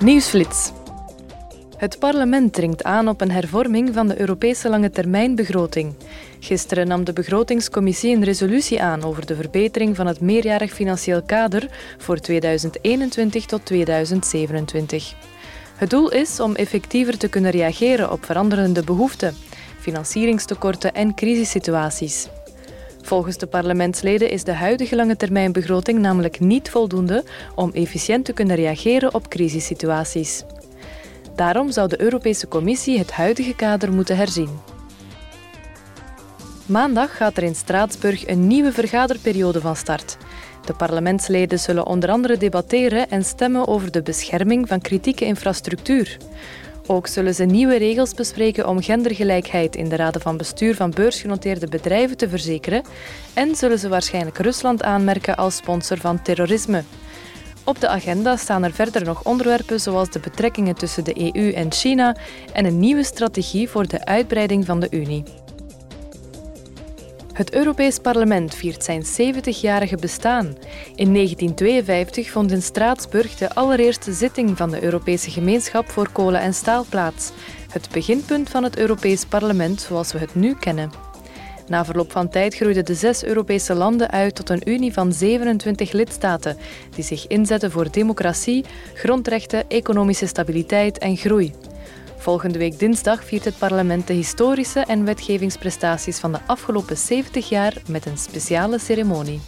Nieuwsflits. Het parlement dringt aan op een hervorming van de Europese lange termijnbegroting. Gisteren nam de begrotingscommissie een resolutie aan over de verbetering van het meerjarig financieel kader voor 2021 tot 2027. Het doel is om effectiever te kunnen reageren op veranderende behoeften, financieringstekorten en crisissituaties. Volgens de parlementsleden is de huidige lange termijnbegroting namelijk niet voldoende om efficiënt te kunnen reageren op crisissituaties. Daarom zou de Europese Commissie het huidige kader moeten herzien. Maandag gaat er in Straatsburg een nieuwe vergaderperiode van start. De parlementsleden zullen onder andere debatteren en stemmen over de bescherming van kritieke infrastructuur. Ook zullen ze nieuwe regels bespreken om gendergelijkheid in de raden van bestuur van beursgenoteerde bedrijven te verzekeren en zullen ze waarschijnlijk Rusland aanmerken als sponsor van terrorisme. Op de agenda staan er verder nog onderwerpen zoals de betrekkingen tussen de EU en China en een nieuwe strategie voor de uitbreiding van de Unie. Het Europees Parlement viert zijn 70-jarige bestaan. In 1952 vond in Straatsburg de allereerste zitting van de Europese Gemeenschap voor Kolen en Staal plaats. Het beginpunt van het Europees Parlement zoals we het nu kennen. Na verloop van tijd groeiden de zes Europese landen uit tot een unie van 27 lidstaten die zich inzetten voor democratie, grondrechten, economische stabiliteit en groei. Volgende week dinsdag viert het parlement de historische en wetgevingsprestaties van de afgelopen 70 jaar met een speciale ceremonie.